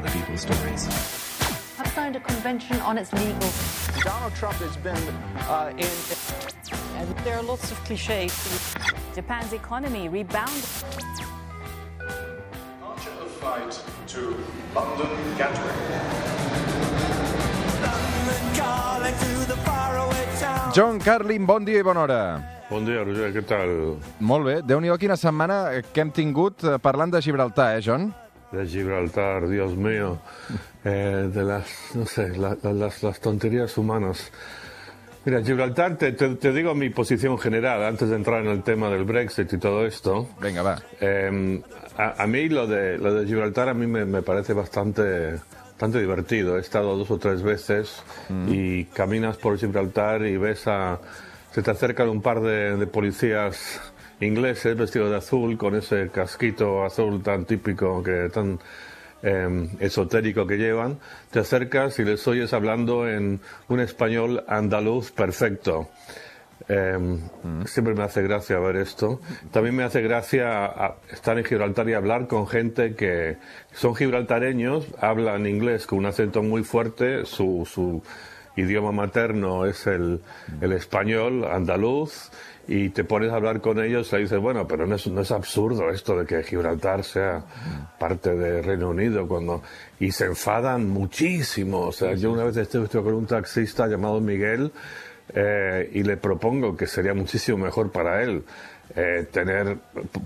other people's stories. have signed a convention on its legal. Donald Trump has been uh, in. And there are lots of cliches. Japan's economy rebounded. Departure of flight to London Gatwick. John Carlin, bon dia i bona hora. Bon dia, Roger, què tal? Molt bé. déu nhi quina setmana que hem tingut eh, parlant de Gibraltar, eh, John? De Gibraltar, Dios mío, eh, de las, no sé, la- la- las, las tonterías humanas. Mira, Gibraltar, te, te- te digo mi posición general antes de entrar en el tema del Brexit y todo esto. Vinga, va. Eh, a, a mí lo de, lo de Gibraltar a mí me, me parece bastante, bastante divertido. He estado dos o tres veces y caminas por Gibraltar y ves a... Se te acercan un par de, de policías ingleses vestidos de azul con ese casquito azul tan típico que tan eh, esotérico que llevan. Te acercas y les oyes hablando en un español andaluz perfecto. Eh, Siempre me hace gracia ver esto. También me hace gracia estar en Gibraltar y hablar con gente que son gibraltareños, hablan inglés con un acento muy fuerte, su, su idioma materno es el, el español andaluz y te pones a hablar con ellos y dices, bueno, pero no es, no es absurdo esto de que Gibraltar sea parte del Reino Unido cuando... Y se enfadan muchísimo. O sea, yo una vez estuve con un taxista llamado Miguel eh, y le propongo que sería muchísimo mejor para él eh, tener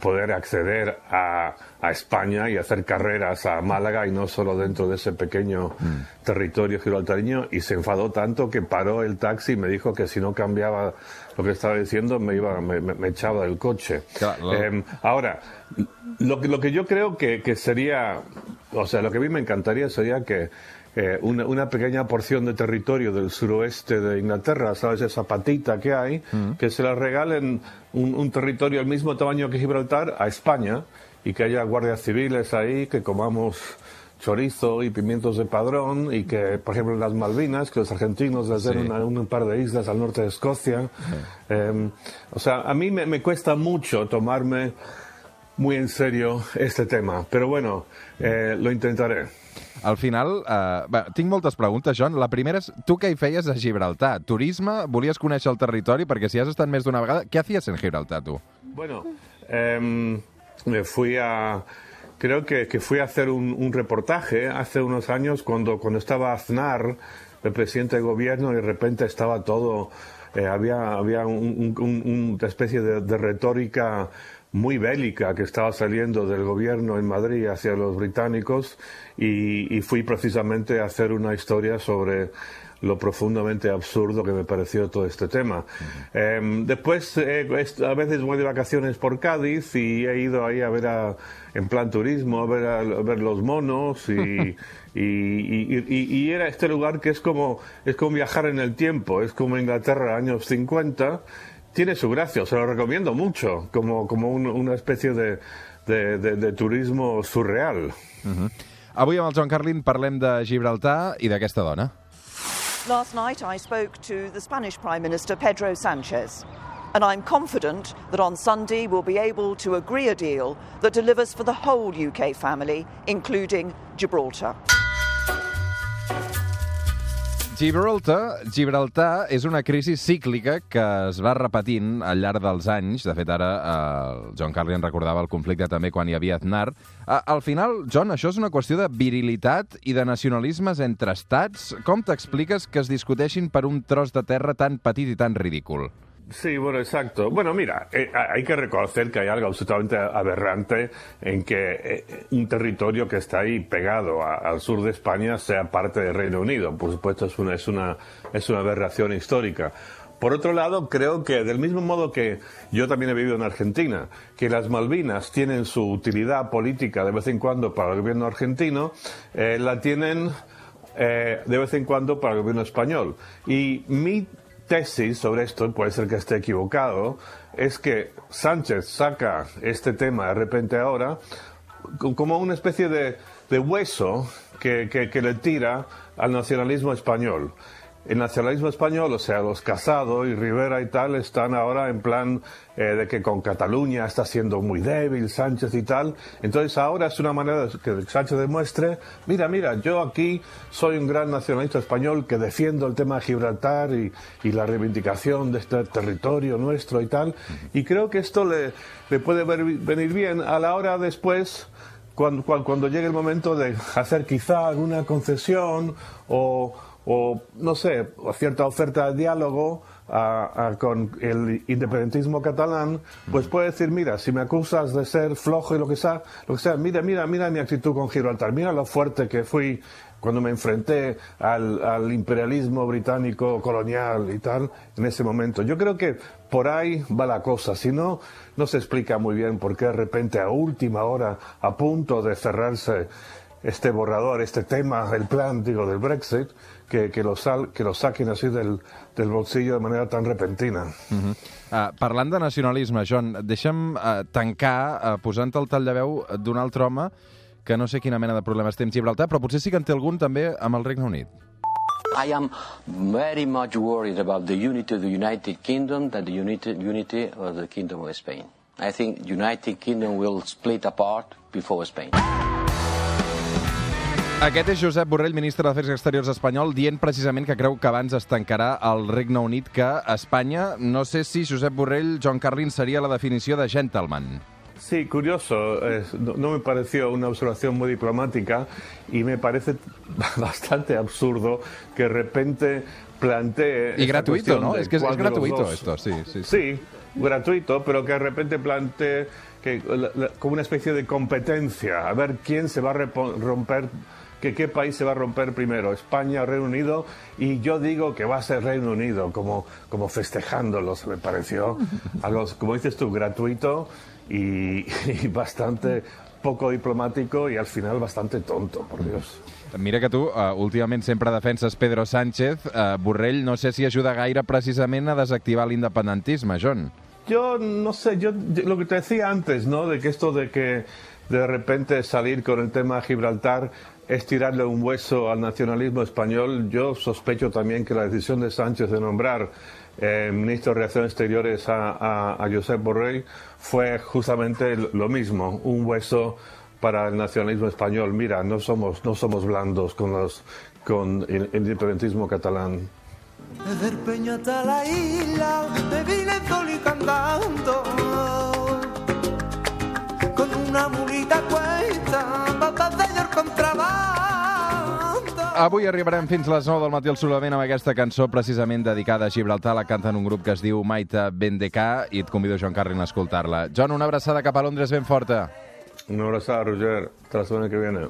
poder acceder a, a España y hacer carreras a Málaga y no solo dentro de ese pequeño territorio gibraltareño. Y se enfadó tanto que paró el taxi y me dijo que si no cambiaba lo que estaba diciendo me iba me, me- me echaba del coche. Claro. Em, ahora lo que, lo que yo creo que, que sería o sea lo que a mí me encantaría sería que eh, una, una pequeña porción de territorio del suroeste de Inglaterra, ¿sabes? Esa patita que hay, que se la regalen un, un territorio del mismo tamaño que Gibraltar a España y que haya guardias civiles ahí, que comamos chorizo y pimientos de padrón y que, por ejemplo, en las Malvinas, que los argentinos les den Sí. una- un par de islas al norte de Escocia. Eh, o sea, a mí me, me cuesta mucho tomarme muy en serio este tema, pero bueno, eh, lo intentaré. Al final, eh, va, tinc moltes preguntes, John. La primera és, tu què hi feies a Gibraltar? Turisme? Volies conèixer el territori? Perquè si has estat més d'una vegada... Què hacías en Gibraltar, tu? Bueno, em, me fui a. Creo que, que fui a hacer un, un reportaje hace unos años cuando, cuando estaba Aznar, el presidente de gobierno, y de repente estaba todo. eh, había había un- un- un- una especie de, de retórica muy bélica que estaba saliendo del gobierno en Madrid hacia los británicos y, y fui precisamente a hacer una historia sobre lo profundamente absurdo que me pareció todo este tema. Em, después, eh, a veces voy de vacaciones por Cádiz y he ido ahí a ver, a- en plan turismo, a ver, a, a ver los monos y, y, y- y- y era este lugar que es como, es como viajar en el tiempo, es como Inglaterra, años 50. Tiene su gracia, se lo recomiendo mucho, como, como un- una especie de, de- de- de turismo surreal. Avui amb el John Carlin parlem de Gibraltar i d'aquesta dona. Last night I spoke to the Spanish Prime Minister Pedro Sanchez, and I'm confident that on Sunday we'll be able to agree a deal that delivers for the whole UK family, including Gibraltar. Gibraltar, Gibraltar és una crisi cíclica que es va repetint al llarg dels anys. De fet, ara eh, el John Carlin recordava el conflicte també quan hi havia Aznar. Eh, al final, John, això és una qüestió de virilitat i de nacionalismes entre estats. Com t'expliques que es discuteixin per un tros de terra tan petit i tan ridícul? Sí, bueno, exacto. Bueno, mira, eh, hay que reconocer que hay algo absolutamente aberrante en que eh, un territorio que está ahí pegado a- al sur de España sea parte del Reino Unido. Por supuesto, es una, es una, es una aberración histórica. Por otro lado, creo que del mismo modo que yo también he vivido en Argentina, que las Malvinas tienen su utilidad política de vez en cuando para el gobierno argentino, eh, la tienen eh, de vez en cuando para el gobierno español. Y mi tesis sobre esto, puede ser que esté equivocado, es que Sánchez saca este tema de repente ahora co- como una especie de, de hueso que, que- que le tira al nacionalismo español. El nacionalismo español, o sea, los Casado y Rivera y tal, están ahora en plan eh, de que con Cataluña está siendo muy débil Sánchez y tal. Entonces ahora es una manera de que Sánchez demuestre, mira, mira, yo aquí soy un gran nacionalista español que defiendo el tema de Gibraltar y, la reivindicación de este territorio nuestro y tal. Y creo que esto le, puede venir bien a la hora después cuando llegue el momento de hacer quizá alguna concesión o, o, no sé, o cierta oferta de diálogo con el independentismo catalán, pues puede decir, mira, si me acusas de ser flojo y lo que sea, lo que sea, mira, mira, mira mi actitud con Gibraltar, mira lo fuerte que fui cuando me enfrenté al, al imperialismo británico colonial y tal, en ese momento. Yo creo que por ahí va la cosa. Si no, no se explica muy bien por qué de repente a última hora, a punto de cerrarse este borrador, este tema, el plan, digo, del Brexit, que, que, lo, sal, que lo saquen así del, del bolsillo de manera tan repentina. Uh, parlant de nacionalisme, John, deixa'm uh, tancar uh, posant el tall de veu d'un altre home que no sé quina mena de problemes té amb Gibraltar, però potser sí que en té algun també amb el Regne Unit. I am very much worried about the unity of the United Kingdom than the unity, unity of the Kingdom of Spain. I think United Kingdom will split apart before Spain. Aquest és Josep Borrell, ministre d'Afers Exteriors espanyol, dient precisament que creu que abans es tancarà el Regne Unit que Espanya. No sé si Josep Borrell, John Carlin, seria la definició de gentleman. Sí, curioso. no, me pareció una observación muy diplomática y me parece bastante absurdo que de repente plantee. Y gratuito, ¿no? Es que es, gratuito dos- esto, sí, sí, sí. Sí, gratuito, pero que de repente plantee que, la- la- como una especie de competencia, a ver quién se va a romper, que qué país se va a romper primero, España o Reino Unido, y yo digo que va a ser Reino Unido, como, como festejándolo, se me pareció, algo, como dices tú, gratuito y, y bastante poco diplomático y al final bastante tonto, por Dios. Mira que tu uh, últimament sempre defenses Pedro Sánchez. Uh, Borrell no sé si ajuda gaire precisament a desactivar l'independentisme, John. Yo no sé, yo, yo- lo que te decía antes, ¿no? De que esto de que de repente salir con el tema Gibraltar es tirarle un hueso al nacionalismo español. Yo sospecho también que la decisión de Sánchez de nombrar eh, ministro de Relaciones Exteriores a, a, Josep Borrell fue justamente lo mismo, un hueso para el nacionalismo español. Mira, no somos, no somos blandos con, los, con el independentismo catalán. Desde el Peña hasta la isla me vine solo y cantando Con una mulita cuesta hacer el contrabando Avui arribarem fins les 9 del matí al Solament amb aquesta cançó precisament dedicada a Gibraltar. La canten un grup que es diu Maita Bendecà i et convido, Joan Carlin, a escoltar-la. John, una abraçada cap a Londres ben forta. Un abrazo, Roger. Hasta la semana que viene.